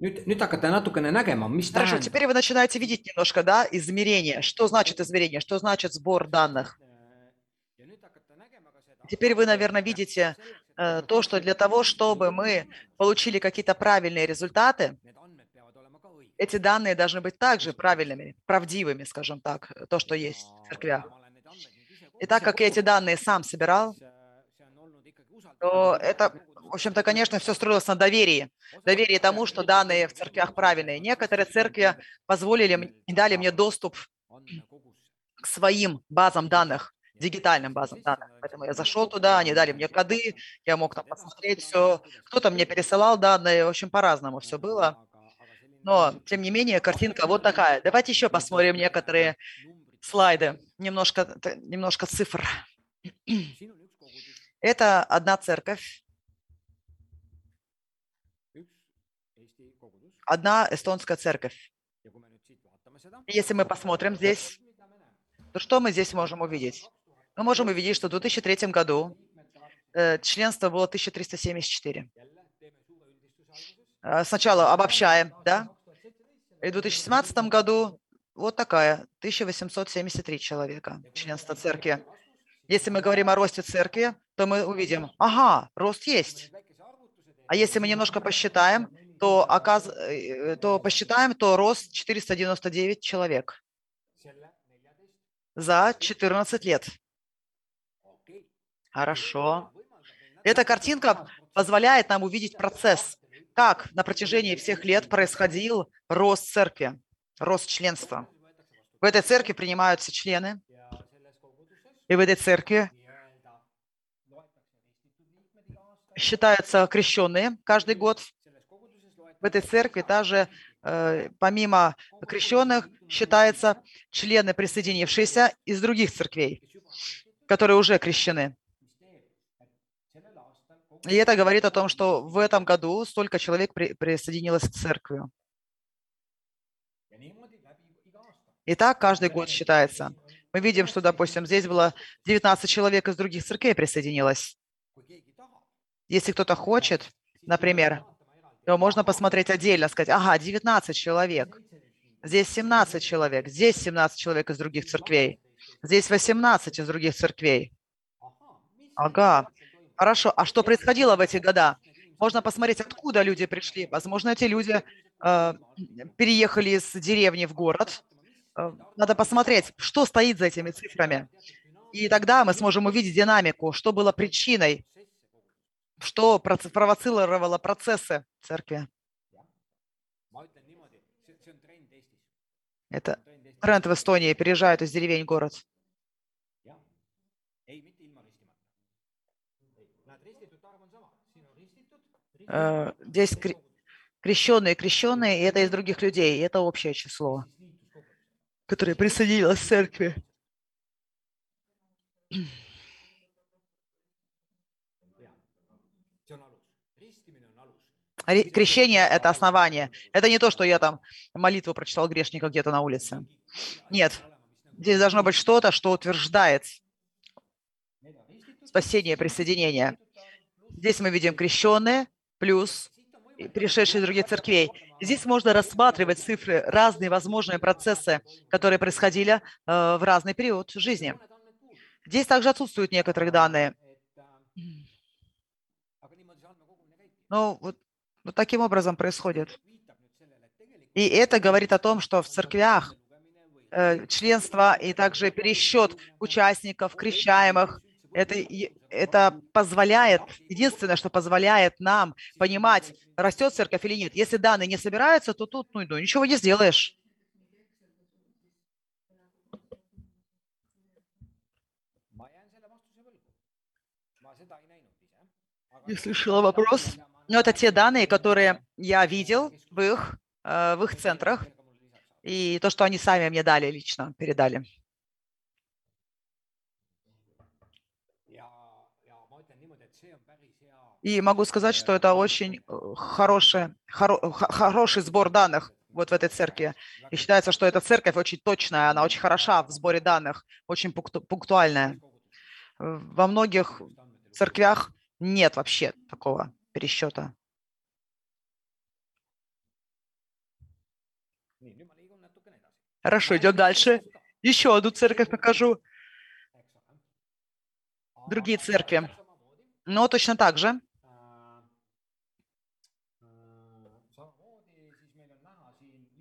nüüd, nüüd hakkate natukene nägema, mis Хорошо, tähendab теперь вы начинаете видеть немножко, да, измерение. Что значит измерение? Что значит сбор данных? Теперь вы, наверное, видите э, то, что для того, чтобы мы получили какие-то правильные результаты, эти данные должны быть также правильными, правдивыми, скажем так, то, что есть в церквях. И так как я эти данные сам собирал, то это, в общем-то, конечно, все строилось на доверии. Доверие тому, что данные в церквях правильные. Некоторые церкви позволили, дали мне доступ к своим базам данных, дигитальным базам данных. Поэтому я зашел туда, они дали мне коды, я мог там посмотреть все. Кто-то мне пересылал данные, в общем, по-разному все было. Но, тем не менее, картинка вот такая. Давайте еще посмотрим некоторые слайды, немножко, немножко цифр. Это одна церковь, одна эстонская церковь. Если мы посмотрим здесь, то что мы здесь можем увидеть? Мы можем увидеть, что в 2003 году э, членство было 1374. Э, Сначала обобщаем, да? И в 2017 году вот такая, 1873 человека, членство церкви. Если мы говорим о росте церкви, то мы увидим, ага, рост есть. А если мы немножко посчитаем, то, оказ... э, то посчитаем, то рост 499 человек за 14 лет. Хорошо. Эта картинка позволяет нам увидеть процесс, как на протяжении всех лет происходил рост церкви, рост членства. В этой церкви принимаются члены, и в этой церкви считаются крещенные каждый год. В этой церкви также э, помимо крещенных считаются члены, присоединившиеся из других церквей, которые уже крещены. И это говорит о том, что в этом году столько человек при- присоединилось к церкви. И так каждый год считается. Мы видим, что, допустим, здесь было 19 человек из других церквей присоединилось. Если кто-то хочет, например, то можно посмотреть отдельно, сказать, ага, 19 человек, здесь 17 человек, здесь 17 человек из других церквей, здесь 18 из других церквей. Ага, хорошо. А что происходило в эти года? Можно посмотреть, откуда люди пришли. Возможно, эти люди э, переехали из деревни в город. Э, Надо посмотреть, что стоит за этими цифрами. И тогда мы сможем увидеть динамику, что было причиной, что провоцировало процессы в церкви. Это тренд в Эстонии, переезжают из деревень в город. Э, Здесь кре- крещенные, крещенные, и это из других людей, и это общее число, которое присоединилось к церкви. Крещение – это основание. Это не то, что я там молитву прочитал грешника где-то на улице. Нет. Здесь должно быть что-то, что утверждает спасение, присоединение. Здесь мы видим крещенные плюс пришедшие из других церквей. Здесь можно рассматривать цифры, разные возможные процессы, которые происходили э, в разный период жизни. Здесь также отсутствуют некоторые данные. Но вот, вот таким образом происходит. И это говорит о том, что в церквях э, членство и также пересчет участников, крещаемых, это, это позволяет, единственное, что позволяет нам понимать, растет церковь или нет. Если данные не собираются, то тут ну, ну, ничего не сделаешь. Не слышала вопрос. Но это те данные, которые я видел в их, э, в их центрах, и то, что они сами мне дали лично, передали. И могу сказать, что это очень э, хороший, хоро- хороший сбор данных вот в этой церкви. И считается, что эта церковь очень точная, она очень хороша в сборе данных, очень пункту- пунктуальная. Во многих церквях нет вообще такого пересчета. Хорошо, идем дальше. Еще одну церковь покажу. Другие церкви. Но точно так же.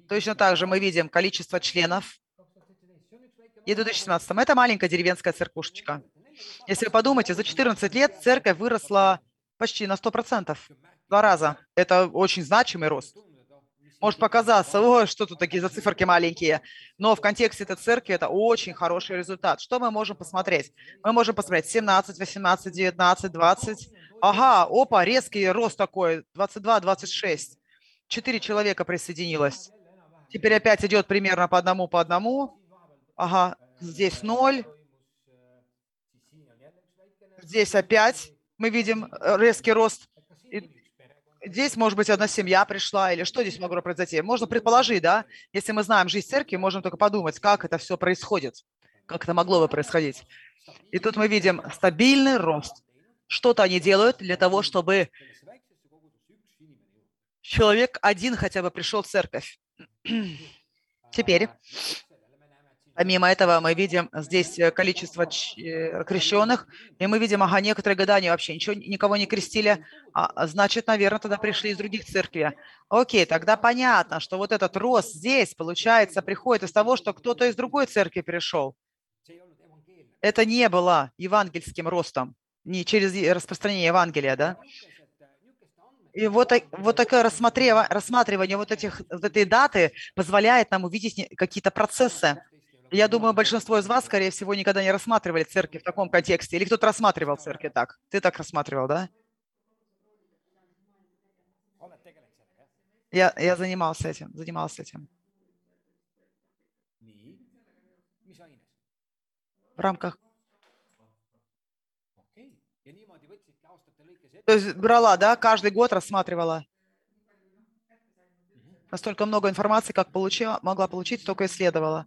Точно так же мы видим количество членов. И в 2017 это маленькая деревенская церквушечка. Если вы подумаете, за 14 лет церковь выросла почти на 100%. Два раза. Это очень значимый рост. Может показаться, ой, что тут такие за циферки маленькие. Но в контексте этой церкви это очень хороший результат. Что мы можем посмотреть? Мы можем посмотреть 17, 18, 19, 20. Ага, опа, резкий рост такой. 22, 26. Четыре человека присоединилось. Теперь опять идет примерно по одному, по одному. Ага, здесь ноль. Здесь опять мы видим э, резкий рост. Здесь, может быть, одна семья пришла, или что здесь могло произойти? Можно предположить, да? Если мы знаем жизнь церкви, можем только подумать, как это все происходит, как это могло бы происходить. И тут мы видим стабильный рост. Что-то они делают для того, чтобы человек один хотя бы пришел в церковь. Теперь, помимо этого, мы видим здесь э, количество э, крещенных, и мы видим, ага, некоторые года они вообще ничего, никого не крестили, а, значит, наверное, тогда пришли из других церквей. Окей, тогда понятно, что вот этот рост здесь, получается, приходит из того, что кто-то из другой церкви пришел. Это не было евангельским ростом, не через распространение Евангелия, да? И вот, вот такое рассмотрева- рассматривание вот, этих, вот этой даты позволяет нам увидеть какие-то процессы. Я думаю, большинство из вас, скорее всего, никогда не рассматривали церкви в таком контексте. Или кто-то рассматривал церкви так? Ты так рассматривал, да? Я, я занимался этим, занимался этим. В рамках... То есть брала, да, каждый год рассматривала. Настолько много информации, как получила, могла получить, столько исследовала.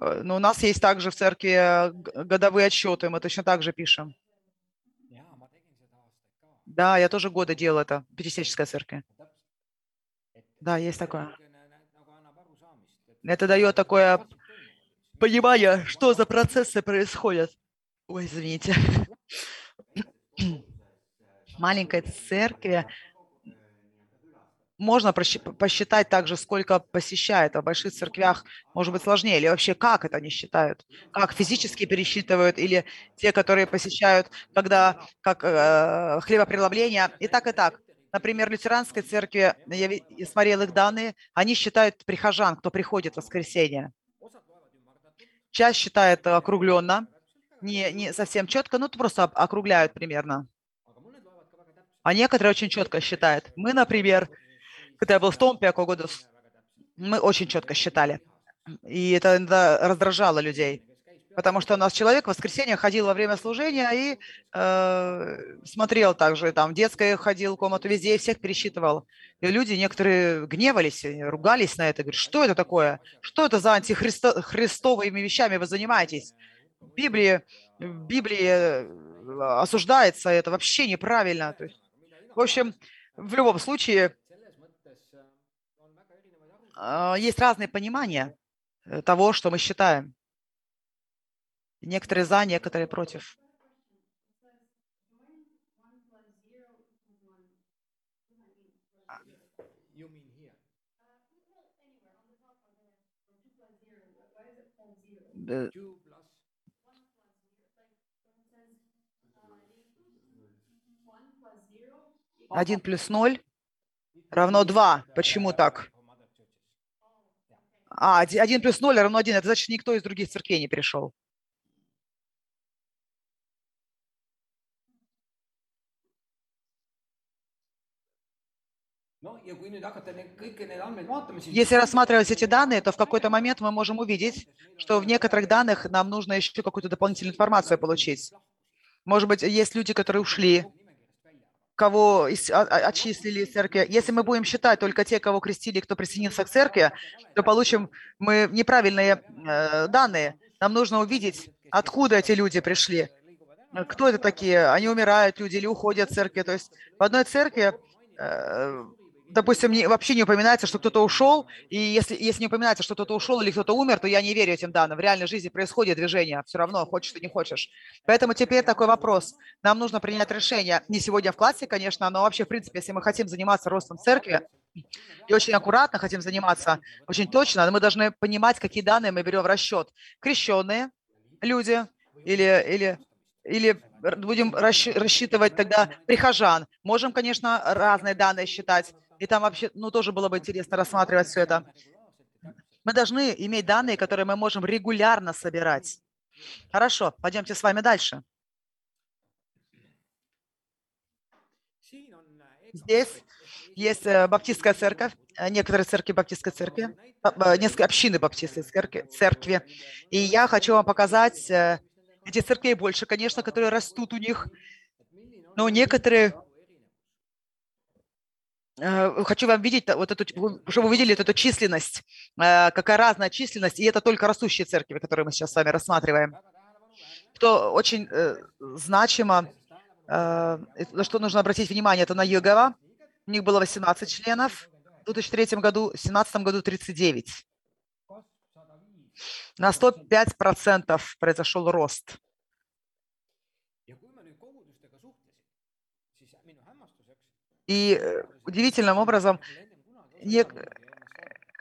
Но у нас есть также в церкви э, годовые отчеты, мы точно так же пишем. Да, я тоже годы делала это, в Пятидесятнической церкви. Да, есть такое. Это дает такое понимание, что за процессы происходят. Ой, извините. Маленькой церкви можно посчитать также, сколько посещает. А в больших церквях может быть сложнее. Или вообще как это они считают? Как физически пересчитывают? Или те, которые посещают, когда как э, хлебопреломление? И так, и так. Например, в лютеранской церкви, я смотрела их данные, они считают прихожан, кто приходит в воскресенье. Часть считает округленно, не, не совсем четко, ну просто округляют примерно. А некоторые очень четко считают. Мы, например, когда я был в Томпе Когодус, мы очень четко считали. И это иногда раздражало людей. Потому что у нас человек в воскресенье ходил во время служения и э, смотрел также, там, в детской ходил, комнату везде, всех пересчитывал. И люди некоторые гневались, и ругались на это. Говорят, что это такое? Что это за антихристовыми вещами вы занимаетесь? В Библии, в Библии э, осуждается это вообще неправильно. То есть, в общем, в любом случае, есть разные понимания э, того, что мы считаем. Некоторые за, некоторые против. Э, Один плюс ноль равно два. Почему так? А, оди- один плюс ноль равно один. Это значит, никто из других церквей не пришел. Если рассматривать эти данные, то в какой-то момент мы можем увидеть, что в некоторых данных нам нужно еще какую-то дополнительную информацию получить. Может быть, есть люди, которые ушли, кого отчислили из церкви. Если мы будем считать только те, кого крестили, кто присоединился к церкви, то получим мы неправильные э, данные. Нам нужно увидеть, откуда эти люди пришли. Кто это такие? Они умирают, люди, или уходят от церкви. То есть в одной церкви э, допустим, не, вообще не упоминается, что кто-то ушел, и если, если не упоминается, что кто-то ушел или кто-то умер, то я не верю этим данным. В реальной жизни происходит движение, все равно, хочешь ты, не хочешь. Поэтому теперь такой вопрос. Нам нужно принять решение, не сегодня в классе, конечно, но вообще, в принципе, если мы хотим заниматься ростом церкви, и очень аккуратно хотим заниматься, очень точно, мы должны понимать, какие данные мы берем в расчет. Крещенные люди или, или, или будем рассчитывать тогда прихожан. Можем, конечно, разные данные считать. И там вообще, ну, тоже было бы интересно рассматривать все это. Мы должны иметь данные, которые мы можем регулярно собирать. Хорошо, пойдемте с вами дальше. Здесь есть э, баптистская церковь, э, некоторые церкви баптистской церкви, э, несколько общины баптистской церкви. И я хочу вам показать эти церкви больше, конечно, которые растут у них, но некоторые хочу вам видеть вот эту, чтобы вы видели эту численность, какая разная численность, и это только растущие церкви, которые мы сейчас с вами рассматриваем. Что очень значимо, на что нужно обратить внимание, это на Йогова, у них было 18 членов, в 2003 году, в 2017 году 39. На 105% произошел рост. И э, удивительным образом не,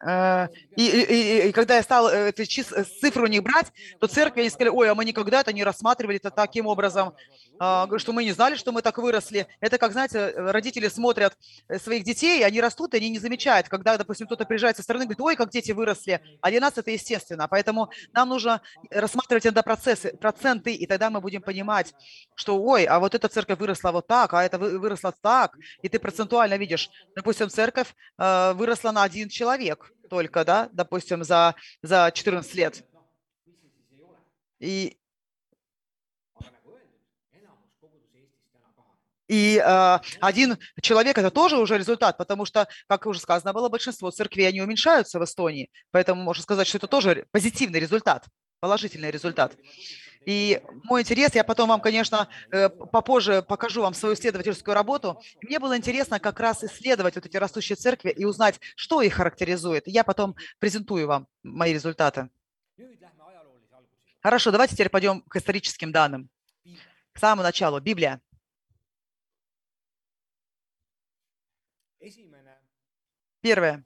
э, и, и, и когда я стал э, эти цифры у них брать, то церкви они сказали, ой, а мы никогда это не рассматривали это таким образом. А, что мы не знали, что мы так выросли. Это как, знаете, родители смотрят э, своих детей, они растут, и они не замечают, когда, допустим, кто-то приезжает со стороны, говорит, ой, как дети выросли, а для нас это естественно. Поэтому нам нужно рассматривать иногда процессы, проценты, и тогда мы будем понимать, что, ой, а вот эта церковь выросла вот так, а это выросла так, и ты процентуально видишь, допустим, церковь э, выросла на один человек только, да, допустим, за, за 14 лет. И, И э, один человек – это тоже уже результат, потому что, как уже сказано было, большинство церквей, они уменьшаются в Эстонии. Поэтому можно сказать, что это тоже позитивный результат, положительный результат. И мой интерес, я потом вам, конечно, э, попозже покажу вам свою исследовательскую работу. Мне было интересно как раз исследовать вот эти растущие церкви и узнать, что их характеризует. Я потом презентую вам мои результаты. Хорошо, давайте теперь пойдем к историческим данным. К самому началу. Библия. Первое.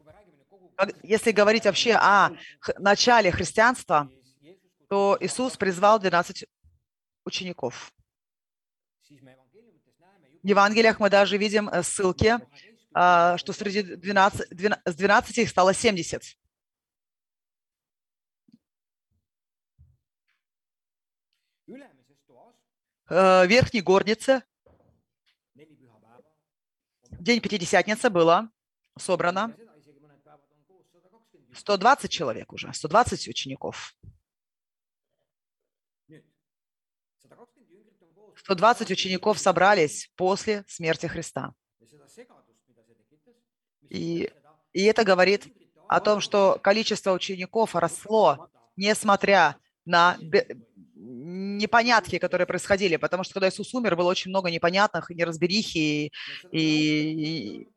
Если говорить вообще о начале христианства, то Иисус призвал 12 учеников. В Евангелиях мы даже видим э, ссылки, а, что среди 12, 12, с 12 их стало 70. Э, верхней горнице день Пятидесятницы было собрано 120 человек уже, 120 учеников. 120 учеников собрались после смерти Христа. И, и это говорит о том, что количество учеников росло, несмотря на непонятки, которые происходили, потому что когда Иисус умер, было очень много непонятных, неразберихи, и, и, и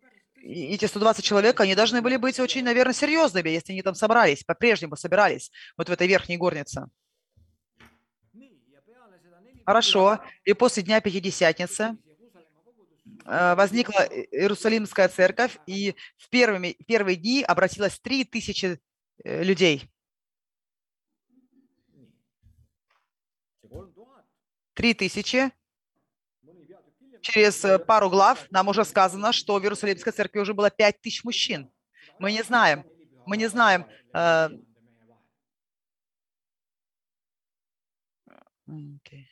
эти 120 человек, они должны были быть очень, наверное, серьезными, если они там собрались, по-прежнему собирались вот в этой верхней горнице. Хорошо. И после Дня Пятидесятницы э, возникла Иерусалимская церковь, и в первыми, первые дни обратилось 3000 э, людей. Три тысячи. Через э, пару глав нам уже сказано, что в Иерусалимской церкви уже было пять тысяч мужчин. Мы не знаем, мы не знаем, Okay.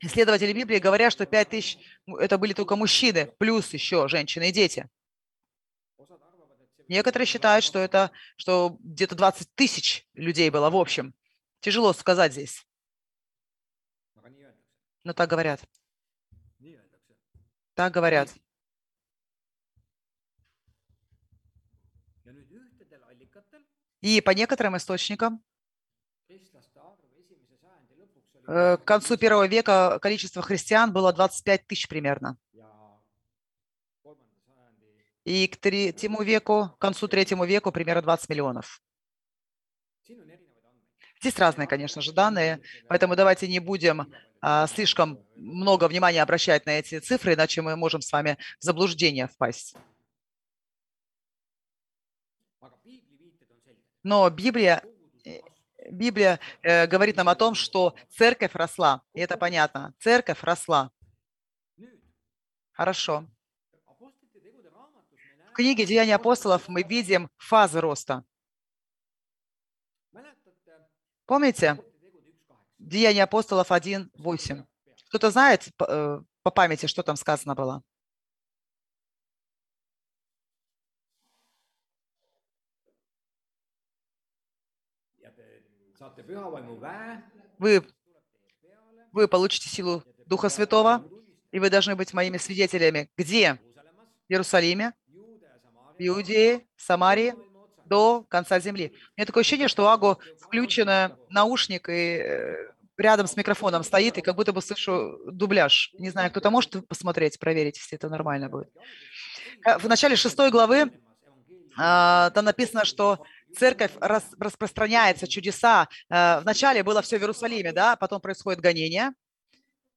Исследователи Библии говорят, что 5 тысяч – это были только мужчины, плюс еще женщины и дети. Некоторые считают, что это что где-то 20 тысяч людей было в общем. Тяжело сказать здесь. Но так говорят. Так говорят. И по некоторым источникам Э, к концу первого века количество христиан было 25 тысяч примерно. И к третьему веку, к концу третьему веку примерно 20 миллионов. Здесь разные, конечно же, данные, поэтому давайте не будем слишком много внимания обращать на эти цифры, иначе мы можем с вами в заблуждение впасть. Но Библия, kasv Библия э, говорит нам о том, что церковь росла, и это понятно. Церковь росла. Хорошо. В книге «Деяния апостолов» мы видим фазы роста. Помните? Деяния апостолов 1.8. Кто-то знает э, по памяти, что там сказано было? Вы, вы получите силу Духа Святого, и вы должны быть моими свидетелями. Где? В Иерусалиме, в Иудее, Самарии, до конца земли. У меня такое ощущение, что Агу включен наушник и э, рядом с микрофоном стоит, и как будто бы слышу дубляж. Не знаю, кто-то может посмотреть, проверить, если это нормально будет. Э, В начале шестой главы а, там написано, что церковь рас- распространяется, чудеса. Э, Вначале было все в Иерусалиме, да, потом происходит гонение.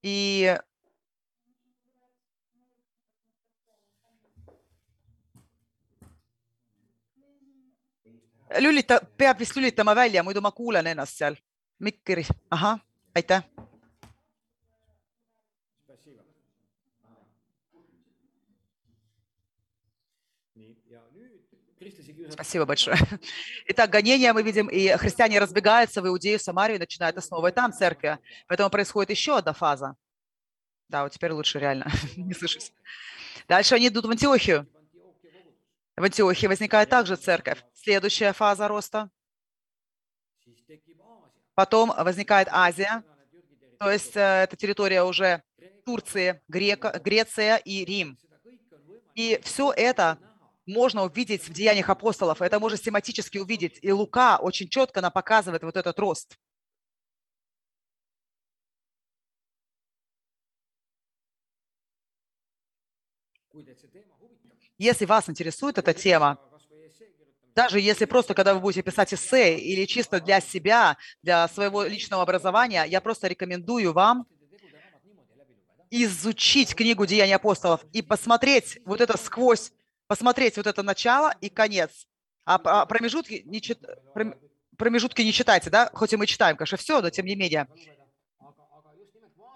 И lülita, peab vist lülitama välja, muidu ma kuulen ennast seal mikri. ahah, aitäh. Спасибо большое. Итак, гонения мы видим, и христиане разбегаются в Иудею, Самарию, и начинают основывать там церкви. Поэтому происходит еще одна фаза. Да, вот теперь лучше реально, не слышусь. Дальше они идут в Антиохию. В Антиохии возникает также церковь. Следующая фаза роста. Потом возникает Азия, то есть э, это территория уже Турции, Грека, Греция и Рим. И все это можно увидеть в деяниях апостолов. Это можно систематически увидеть. И Лука очень четко нам показывает вот этот рост. Если вас интересует эта тема. Даже если просто, когда вы будете писать эссе или чисто для себя, для своего личного образования, я просто рекомендую вам изучить книгу «Деяния апостолов» и посмотреть вот это сквозь, посмотреть вот это начало и конец. А а промежутки не, чит- пром- промежутки не читайте, да? Хоть и мы читаем, конечно, все, но тем не менее. vaadata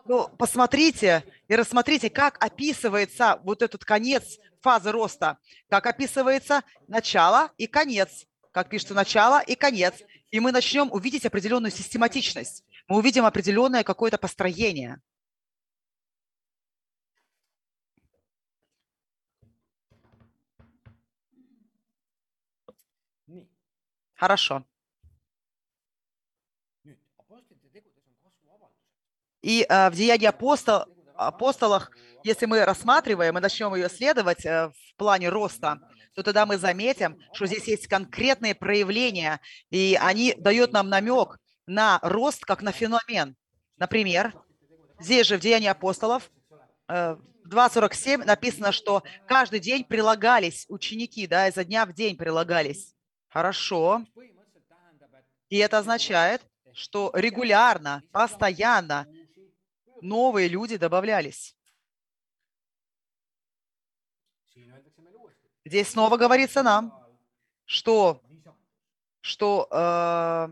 Ну, посмотрите и рассмотрите, как описывается вот этот конец фазы роста, как описывается начало и конец, как пишется начало и конец. И мы начнем увидеть определенную систематичность. Мы увидим определенное какое-то построение. Хорошо. И э, в Деянии апостол, апостолах, если мы рассматриваем и начнем ее исследовать э, в плане роста, то тогда мы заметим, что здесь есть конкретные проявления, и они дают нам намек на рост как на феномен. Например, здесь же в Деянии апостолов э, в 2.47 написано, что каждый день прилагались ученики, да, изо дня в день прилагались. Хорошо. И это означает, что регулярно, постоянно новые люди добавлялись. Здесь снова говорится нам, что, что э,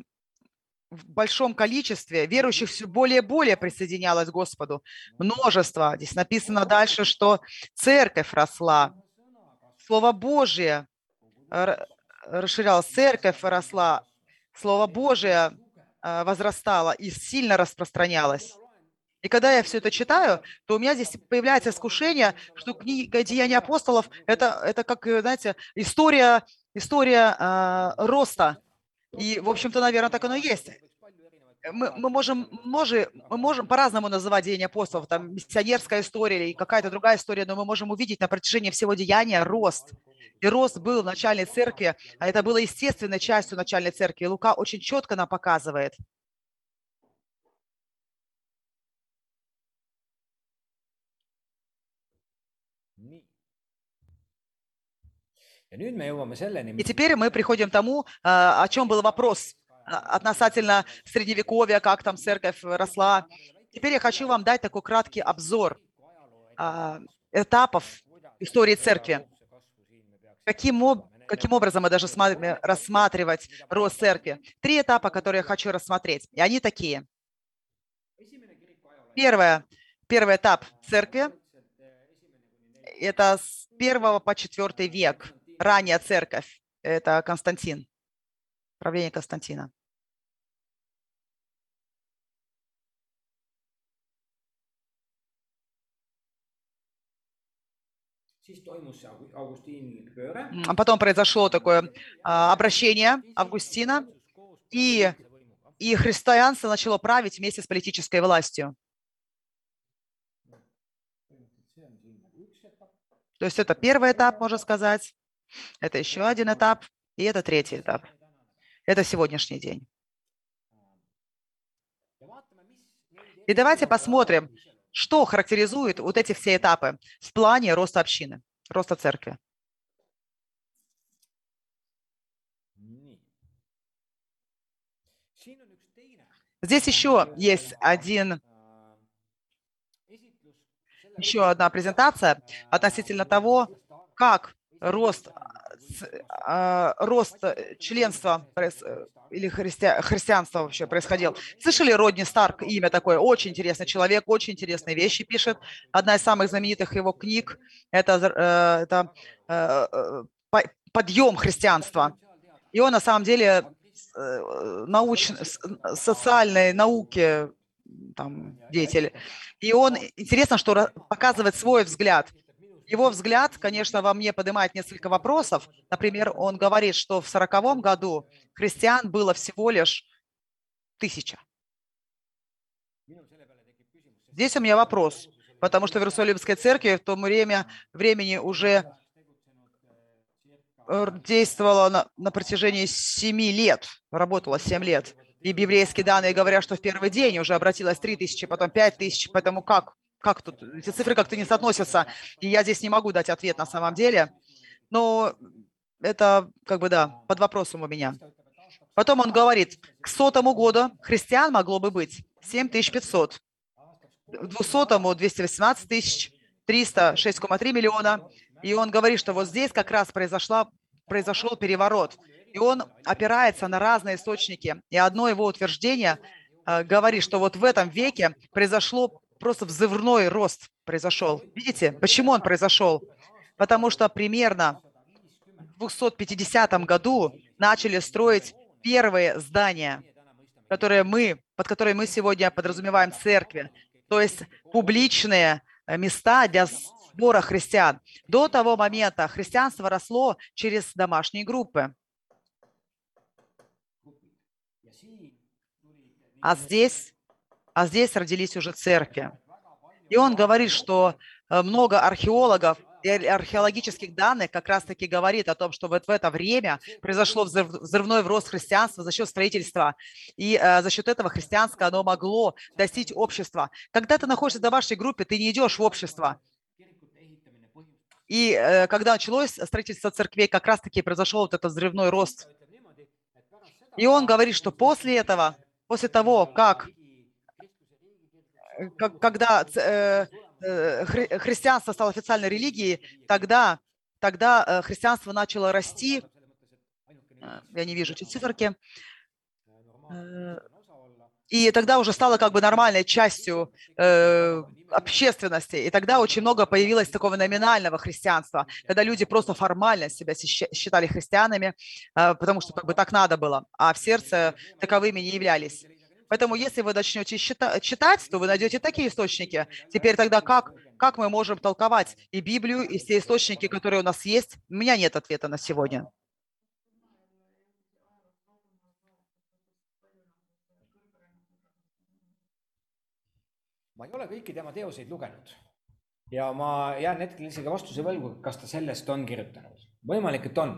в большом количестве верующих все более и более присоединялось к Господу. Множество. Здесь написано дальше, что церковь росла, Слово Божье р- расширялось, церковь росла, Слово Божие э, возрастало и сильно распространялось. И когда я все это читаю, то у меня здесь появляется искушение, что книга «Деяния апостолов» это, это как, э, знаете, история, история э, роста. И, в общем-то, наверное, так оно и есть. Мы, мы можем, може- мы можем по-разному называть «Деяния апостолов», там, миссионерская история или какая-то другая история, но мы можем увидеть на протяжении всего деяния рост. И рост был в начальной церкви, а это было естественной частью начальной церкви. И Лука очень четко нам показывает. И теперь мы приходим к тому, а, о чем был вопрос а, относительно средневековья, как там церковь росла. Теперь я хочу вам дать такой краткий обзор а, этапов истории церкви. Каким, об- каким образом мы даже сма- рассматривать рост церкви? Три этапа, которые я хочу рассмотреть. И они такие. Первое, первый этап церкви – это с первого по четвертый век, ранняя церковь. Это Константин, правление Константина. А потом произошло такое а, обращение Августина, и, и христианство начало править вместе с политической властью. То есть это первый этап, можно сказать. Это еще один этап. И это третий этап. Это сегодняшний день. И давайте посмотрим, что характеризует вот эти все этапы в плане роста общины, роста церкви. Здесь еще есть один, еще одна презентация относительно того, как рост, а, рост э, членства э, или христи- христианства вообще происходил. Слышали Родни Старк, имя такое, очень интересный человек, очень интересные вещи пишет. Одна из самых знаменитых его книг – это, э, это по- «Подъем христианства». И он на самом деле научно, с- социальной науки там, деятель. И он, интересно, что показывает свой взгляд. Его взгляд, конечно, во мне поднимает несколько вопросов. Например, он говорит, что в сороковом году христиан было всего лишь тысяча. Здесь у меня вопрос, потому что в Иерусалимской церкви в то время времени уже э, действовала на, на протяжении семи лет, работала семь лет. И библейские данные говорят, что в первый день уже обратилось три тысячи, потом пять тысяч, поэтому как, как тут, эти цифры как-то не соотносятся, и я здесь не могу дать ответ на самом деле, но это как бы, да, под вопросом у меня. Потом он говорит, к сотому году христиан могло бы быть 7500, к 200 218 тысяч, 300 6,3 миллиона. И он говорит, что вот здесь как раз произошла, произошел переворот. И он опирается на разные источники. И одно его утверждение э, говорит, что вот в этом веке произошло просто взрывной рост произошел. Видите, почему он произошел? Потому что примерно в 250 году начали строить первые здания, которые мы, под которые мы сегодня подразумеваем церкви, то есть публичные э, места для сбора христиан. До того момента христианство росло через домашние группы. А здесь, а здесь родились уже церкви. И он говорит, что э, много археологов и ар- археологических данных как раз-таки говорит о том, что вот в это время произошло взрыв- взрывной рост христианства за счет строительства. И э, за счет этого христианское оно могло достичь общества. Когда ты находишься в домашней группе, ты не идешь в общество. И э, когда началось строительство церквей, как раз-таки произошел вот этот взрывной рост. И он говорит, что после этого, после того, как riigi kristluse riigi э, как- когда э, э, хри- христианство стало официальной религией, тогда, тогда э, христианство начало расти. Я не вижу эти циферки. И тогда уже стало как бы нормальной частью э, общественности. И тогда очень много появилось такого номинального христианства, когда люди просто формально себя считали христианами, э, потому что как бы так надо было, а в сердце таковыми не являлись. Поэтому если вы начнете читать, то вы найдете такие источники. Теперь тогда как, как мы можем толковать и Библию, и все источники, которые у нас есть? У меня нет ответа на сегодня. ma ei ole kõiki tema teoseid lugenud ja ma jään hetkel isegi vastuse võlgu, kas ta sellest on kirjutanud. võimalik, et on.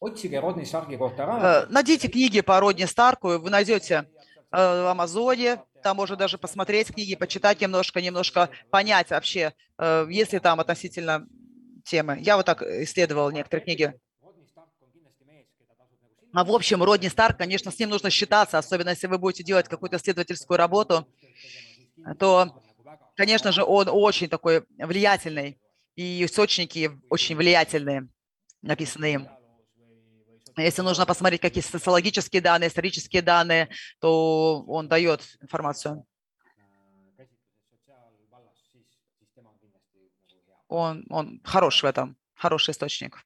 otsige Rodney Starki kohta Э, raamat, Найдите книги по Родни Старку, вы найдете э, в Амазоне, там можно даже посмотреть книги, почитать немножко, немножко понять вообще, э, есть ли там относительно темы. Я вот так исследовал некоторые книги. А в общем, Родни Старк, конечно, с ним нужно считаться, особенно если вы будете делать какую-то исследовательскую работу, то, конечно же, он очень такой влиятельный, и источники очень влиятельные, написанные им. Если нужно посмотреть какие социологические данные, исторические данные, то он дает информацию. Он, он хорош в этом, хороший источник,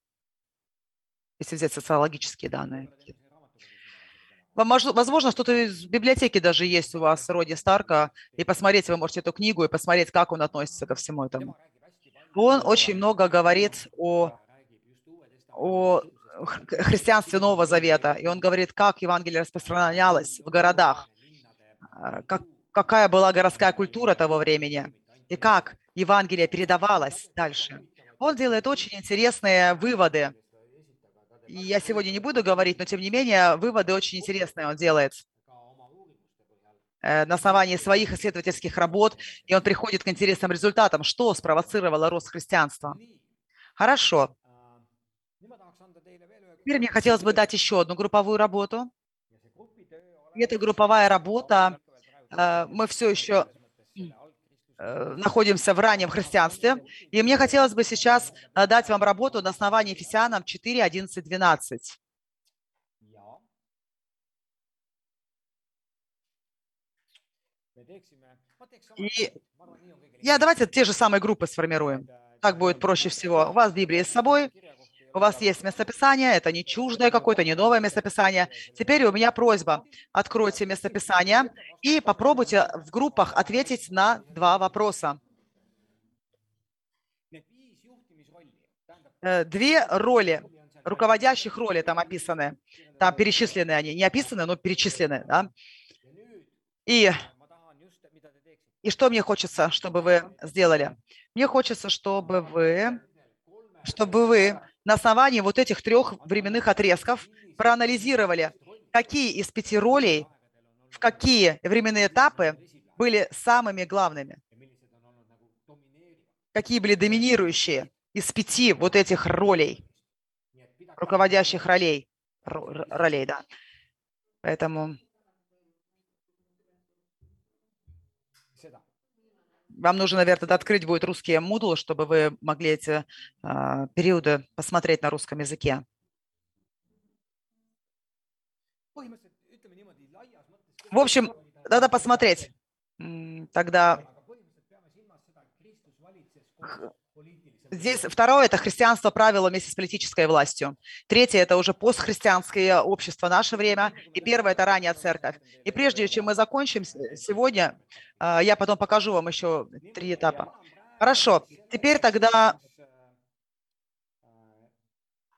если взять социологические данные. Возможно, что-то из библиотеки даже есть у вас, Роди Старка, и посмотреть, вы можете эту книгу и посмотреть, как он относится ко всему этому. Он очень много говорит о, о христианстве Нового Завета, и он говорит, как Евангелие распространялось в городах, а, как, какая была городская культура того времени, и как Евангелие передавалось дальше. Он делает очень интересные выводы. Я сегодня не буду говорить, но тем не менее выводы очень интересные он делает э, на основании своих исследовательских работ, и он приходит к интересным результатам, что спровоцировало рост христианства. Хорошо. Теперь мне хотелось бы дать еще одну групповую работу. И эта групповая работа, э, мы все еще э, находимся в раннем христианстве. И мне хотелось бы сейчас э, дать вам работу на основании Ефесянам 4, 11, 12. И я давайте те же самые группы сформируем. Так будет проще всего. У вас Библия с собой, у вас есть местописание, это не чуждое какое-то, не новое местописание. Теперь у меня просьба. Откройте местописание и попробуйте в группах ответить на два вопроса. Э, две роли, руководящих роли там описаны. Там перечислены они. Не описаны, но перечислены. Да? И, и что мне хочется, чтобы вы сделали? Мне хочется, чтобы вы, чтобы вы на основании вот этих трех временных отрезков проанализировали, какие из пяти ролей, в какие временные этапы были самыми главными, какие были доминирующие из пяти вот этих ролей, руководящих ролей, ролей, да. Поэтому Вам нужно, наверное, открыть будет русский Moodle, чтобы вы могли эти э, периоды посмотреть на русском языке. В общем, надо посмотреть. Тогда Здесь второе – это христианство правило вместе с политической властью. Третье – это уже постхристианское общество наше время. И первое – это ранняя церковь. И прежде чем мы закончим сегодня, а, я потом покажу вам еще три этапа. Хорошо. Теперь тогда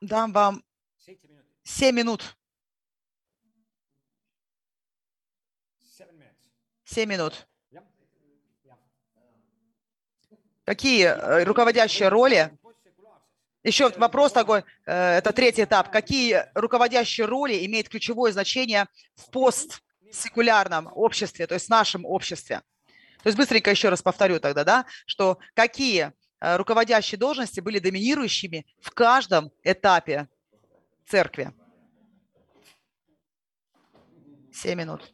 дам вам 7 минут. 7 минут. Какие э, руководящие роли? Еще вопрос такой, э, это третий этап. Какие руководящие роли имеют ключевое значение в постсекулярном обществе, то есть в нашем обществе? То есть быстренько еще раз повторю тогда, да, что какие э, руководящие должности были доминирующими в каждом этапе церкви. Семь минут.